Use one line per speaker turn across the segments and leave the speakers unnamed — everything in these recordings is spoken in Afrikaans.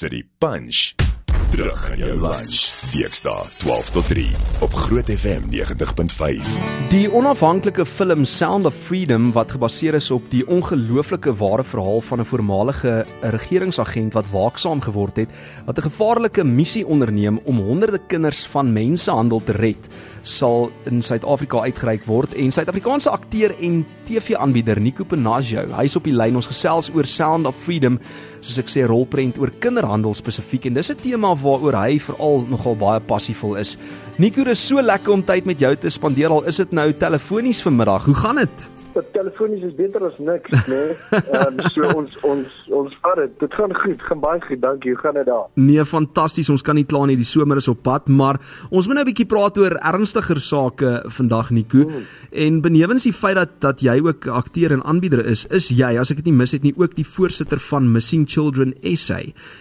City Punch. Terug in jou lunch. Dinsdae 12 tot 3 op Groot FM 90.5.
Die onafhanklike film Sound of Freedom wat gebaseer is op die ongelooflike ware verhaal van 'n voormalige regeringsagent wat waaksaam geword het, wat 'n gevaarlike missie onderneem om honderde kinders van mensehandel te red, sal in Suid-Afrika uitgereik word en Suid-Afrikaanse akteur en TV-aanbieder Nico Penaggio, hy's op die lyn ons gesels oor Sound of Freedom soos ek sê rolprent oor kinderhandel spesifiek en dis 'n tema waaroor hy veral nogal baie passievol is. Nico, dit is so lekker om tyd met jou te spandeer al is dit nou telefonies vanmiddag. Hoe gaan dit?
Dat telefonies is beter as niks, né? Nee? Ehm um, so ons ons ons vat dit. Dit gaan goed, gaan baie goed. Dankie. Hoe gaan dit daar?
Nee, fantasties. Ons kan nie kla nie. Die somer is op pad, maar ons moet nou 'n bietjie praat oor ernstiger sake vandag, Nico. Hmm. En benewens die feit dat dat jy ook akteur en aanbieder is, is jy, as ek dit nie mis het nie, ook die voorsitter van Missing Children SA.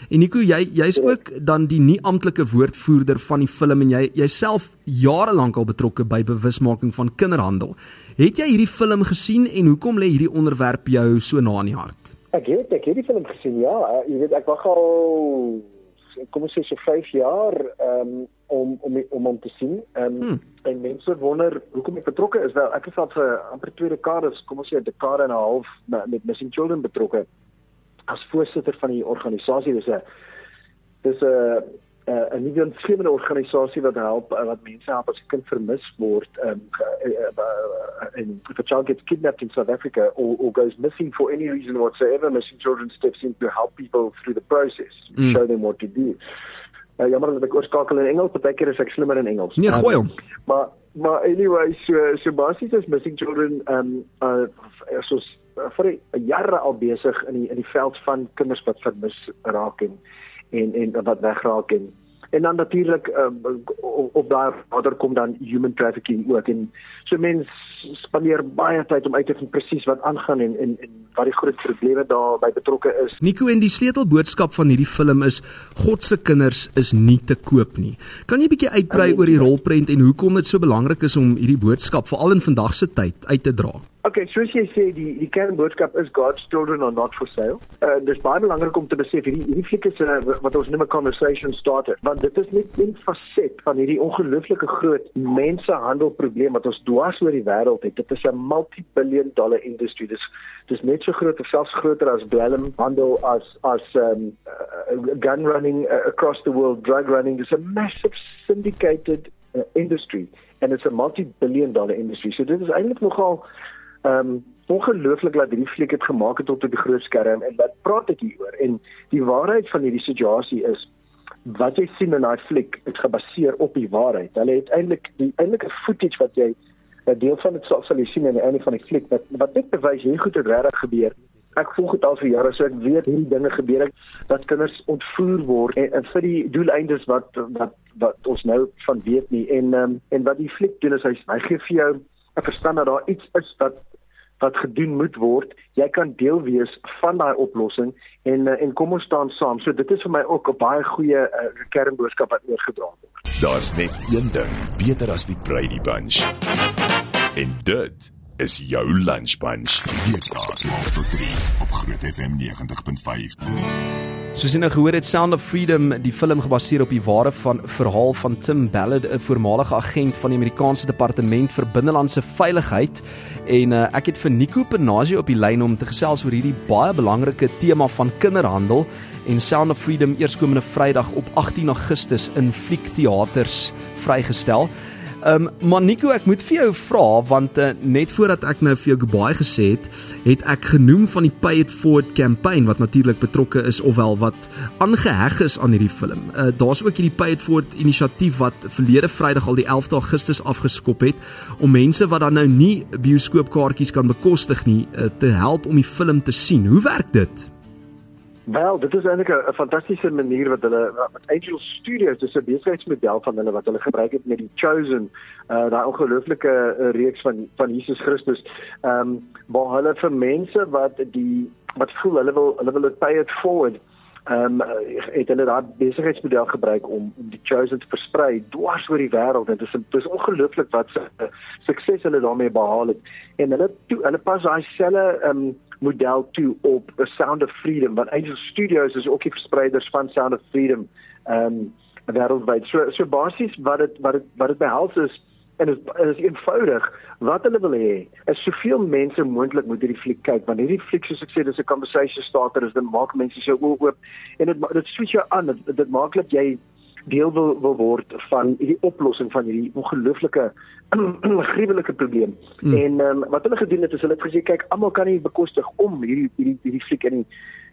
En Nico, jy jy's ja. ook dan die nie amptelike woordvoerder van die film en jy jouself jare lank al betrokke by bewusmaking van kinderhandel. Het jy hierdie film gesien en hoekom lê hierdie onderwerp jou so na in die hart?
Ek het ek het die film gesien. Ja, uh, jy weet ek wag al kom ons sê so 5 jaar um, om om om om te sien. Ehm um, hmm. en mense wonder hoekom ek betrokke is. Wel, ek is al vir amper twee dekades, kom ons sê 'n dekade en 'n half met Missing Children betrokke as voorsitter van die organisasie. Dis 'n dis 'n uh, 'n nuwe ontskiemende organisasie wat help uh, wat mense help as 'n kind vermis word um, uh, uh, in if a child gets kidnapped in South Africa or, or goes missing for any reason whatsoever missing children steps in to help people through the process mm. show them what to do. Uh, jammer dat ek oorskakel in Engels baie keer is ek slimmer in Engels.
Nee gooi hom. Um,
maar maar anyway so so basies is missing children um uh, so vir jare al besig in die in die veld van kinders wat vermis raak en en en wat wegraak en en dan natuurlik um, op daar watter kom dan human trafficking ook en so mense spandeer baie tyd om uit te vind presies wat aangaan en en en wat die groot probleme daarbey betrokke is.
Nico en die sleutelboodskap van hierdie film is God se kinders is nie te koop nie. Kan jy bietjie uitbrei oor die rolprent en hoekom dit so belangrik is om hierdie boodskap veral in vandag se tyd uit te dra?
Okay, soos jy sê, die die kernboodskap is God's children are not for sale. Uh dis baie belangrik om te besef hierdie hierdie fliek is 'n uh, wat ons noem 'n conversation starter, want dit is net 'n faset van hierdie ongelooflike groot mensehandelprobleem wat ons dwars oor die wêreld het. Dit is 'n multi-billion dollar industry. Dis dis net so groot of selfs groter as dwelmhandel as as um uh, gun running uh, across the world, drug running. It's a massive syndicated uh, industry and it's a multi-billion dollar industry. So dit is eintlik nogal um, ongelooflik dat hierdie fliek het gemaak het op die groot skerm en wat praat ek hieroor? En die waarheid van hierdie situasie is wat jy sien in daai fliek is gebaseer op die waarheid. Hulle het eintlik die eintlike footage wat jy 'n deel van dit sal sal jy sien aan die einde van die fliek wat wat net bewys hoe goed dit regtig gebeur. Ek volg dit al vir jare so ek weet hierdie dinge gebeur ek dat kinders ontvoer word en, en vir die doeleindes wat wat wat ons nou van weet nie en um, en wat die fliek doen is hy hy gee vir jou 'n verstand dat daar iets is wat wat gedoen moet word. Jy kan deel wees van daai oplossing en eh, en kom ons staan saam. So dit is vir my ook 'n baie goeie uh, kernboodskap wat oorgedra word.
Daar's net een ding beter as die Brady Bunch. En dit is jou lunch bunch. Hier staan op 3 op Groot FM 90.5.
Soos jy nou gehoor het Sound of Freedom, die film gebaseer op die ware van verhaal van Tim Ballard, 'n voormalige agent van die Amerikaanse Departement vir Binnelandse Veiligheid. En uh, ek het vir Nico Penaggio op die lyn om te gesels oor hierdie baie belangrike tema van kinderhandel en Sound of Freedom eerskomende Vrydag op 18 Augustus in Fliekteaters vrygestel. Ehm um, Manico, ek moet vir jou vra want uh, net voordat ek nou vir jou goodbye gesê het, het ek genoem van die Pay It Forward campaign wat natuurlik betrokke is ofwel wat aangeheg is aan hierdie film. Uh, Daar's ook hierdie Pay It Forward inisiatief wat verlede Vrydag al die 11de Augustus afgeskop het om mense wat dan nou nie bioskoopkaartjies kan bekostig nie uh, te help om die film te sien. Hoe werk dit?
Wel, dit is eintlik 'n fantastiese manier wat hulle met Angel Studios, dis 'n besigheidsmodel van hulle wat hulle gebruik het met die Chosen, uh daai ongelooflike uh, reeks van van Jesus Christus. Ehm um, waar hulle vir mense wat die wat voel hulle wil hulle wil pay it forward. Ehm um, het hulle daai besigheidsmodel gebruik om om die Chosen te versprei dwars oor die wêreld. Dit is dis ongelooflik wat uh, sukses hulle daarmee behaal het. En hulle to, hulle pas daai selle ehm um, model toe op A Sound of Freedom want Angel Studios is ook die verspreiders van Sound of Freedom ehm um, wêreldwyd. So so basies wat dit wat dit wat dit behels is en is, is eenvoudig wat hulle wil hê is soveel mense moontlik moet hierdie fliek kyk want hierdie fliek soos ek sê dis 'n conversation starter is dit maak mense so oop en dit dit switch jou aan dit, dit maak dat jy deel wil, wil word van hierdie oplossing van hierdie ongelooflike gruwelike probleem. Hmm. En um, wat hulle gedoen het is hulle het gesê kyk almal kan nie bekostig om hierdie hierdie hierdie fliek in die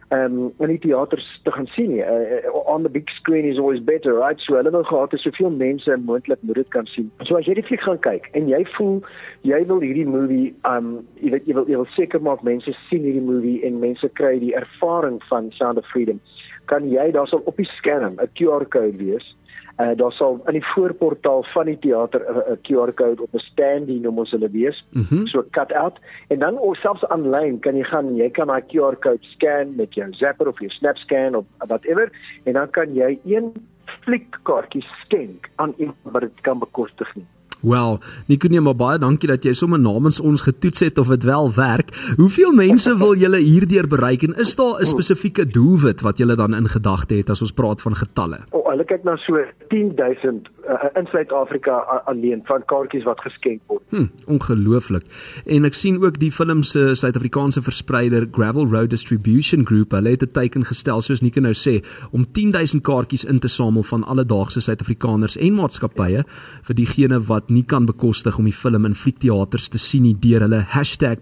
ehm um, in die teaters te gaan sien nie. Uh, on the big screen is always better, right? So hulle wil gehad het soveel mense moontlik moet dit kan sien. So as jy die fliek gaan kyk en jy voel jy wil hierdie movie ehm um, jy weet jy wil jy wil seker maak mense sien hierdie movie en mense kry die ervaring van Sound of Freedom kan jy daar sal op die skerm 'n QR code wees. Uh daar sal in die voorportaal van die teater 'n QR code op 'n standie noem ons hulle wees. Mm -hmm. So cut out en dan of selfs aanlyn kan jy gaan jy kan daai QR code scan met jou Zapper of jou SnapScan of whatever en dan kan jy een fliekkaartjie skenk aan iemand wat dit kan bekostig nie.
Wel, Nico nee, maar baie dankie dat jy sommer namens ons getoets het of dit wel werk. Hoeveel mense wil julle hierdeur bereik en is daar 'n spesifieke doelwit wat julle dan in gedagte het as ons praat van getalle?
O, oh, hulle kyk na so 10000 uh, in Suid-Afrika alleen van kaartjies wat geskenk word.
Hm, ongelooflik. En ek sien ook die film se Suid-Afrikaanse verspreider Gravel Road Distribution Group, hulle het 'n teiken gestel soos Nico nou sê om 10000 kaartjies in te samel van alledaagse Suid-Afrikaners en maatskappye vir diegene wat nie kan bekostig om die film in fliekteaters te sien nie deur hulle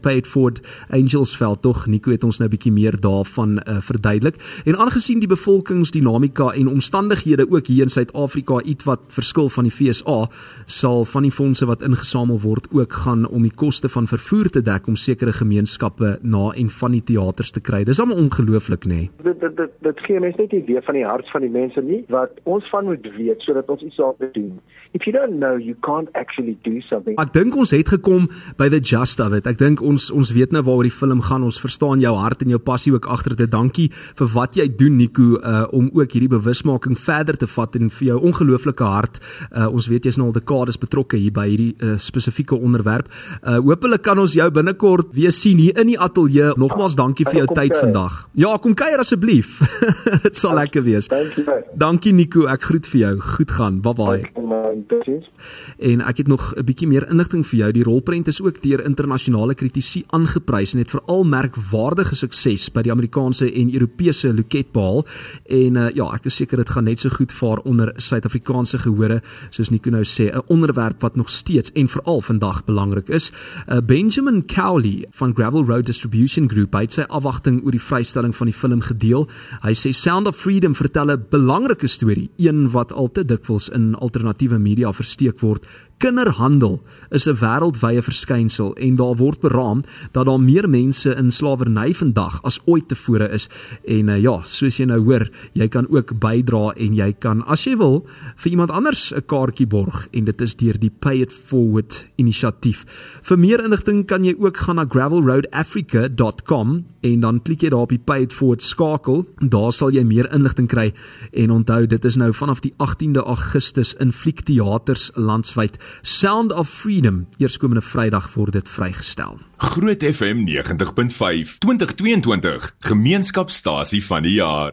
#paidforwardangelsveld tog Nico het ons nou 'n bietjie meer daarvan uh, verduidelik. En aangesien die bevolkingsdinamika en omstandighede ook hier in Suid-Afrika ietwat verskil van die FSA sal van die fondse wat ingesamel word ook gaan om die koste van vervoer te dek om sekere gemeenskappe na en van die teaters te kry. Dis almal ongelooflik nê nee.
dit dit dit dit gee mense net 'n idee van die hart van die mense nie wat ons van moet weet sodat ons iets daarop doen. If you don't know you can't actually do something.
Ek dink ons het gekom by the just of it. Ek dink ons ons weet nou waaroor die film gaan. Ons verstaan jou hart en jou passie ook agter dit. Dankie vir wat jy doen Nico uh om ook hierdie bewusmaking verder te vat en vir jou ongelooflike hart. Uh ons weet jy's nou al dekades betrokke hier by hierdie uh, spesifieke onderwerp. Uh hoopelik kan ons jou binnekort weer sien hier in die ateljee. Nogmaals dankie vir jou tyd vandag. Ja, kom kuier asseblief. Dit sal lekker wees. Dankie. Dankie Nico. Ek groet vir jou. Goed gaan. Bye bye. En ek het nog 'n bietjie meer inligting vir jou. Die rolprent is ook deur internasionale kritici aangeprys en het veral merkwaardige sukses by die Amerikaanse en Europese loket behaal. En uh, ja, ek is seker dit gaan net so goed vaar onder Suid-Afrikaanse gehore soos Nico nou sê, 'n onderwerp wat nog steeds en veral vandag belangrik is. Uh, Benjamin Cowley van Gravel Road Distribution Group het sy afwagting oor die vrystelling van die film gedeel. Hy sê Sound of Freedom vertel 'n belangrike storie, een wat al te dikwels in alternatiewe media versteek word Kinderhandel is 'n wêreldwye verskynsel en daar word beraam dat daar meer mense in slawerny vandag as ooit tevore is en uh, ja, soos jy nou hoor, jy kan ook bydra en jy kan as jy wil vir iemand anders 'n kaartjie borg en dit is deur die Pay It Forward inisiatief. Vir meer inligting kan jy ook gaan na gravelroadafrica.com en dan klik jy daar op die Pay It Forward skakel. Daar sal jy meer inligting kry en onthou dit is nou vanaf die 18de Augustus in Fliekteaters landwyd. Sound of Freedom eerskomende Vrydag word dit vrygestel.
Groot FM 90.5 2022 Gemeenskapstasie van die jaar.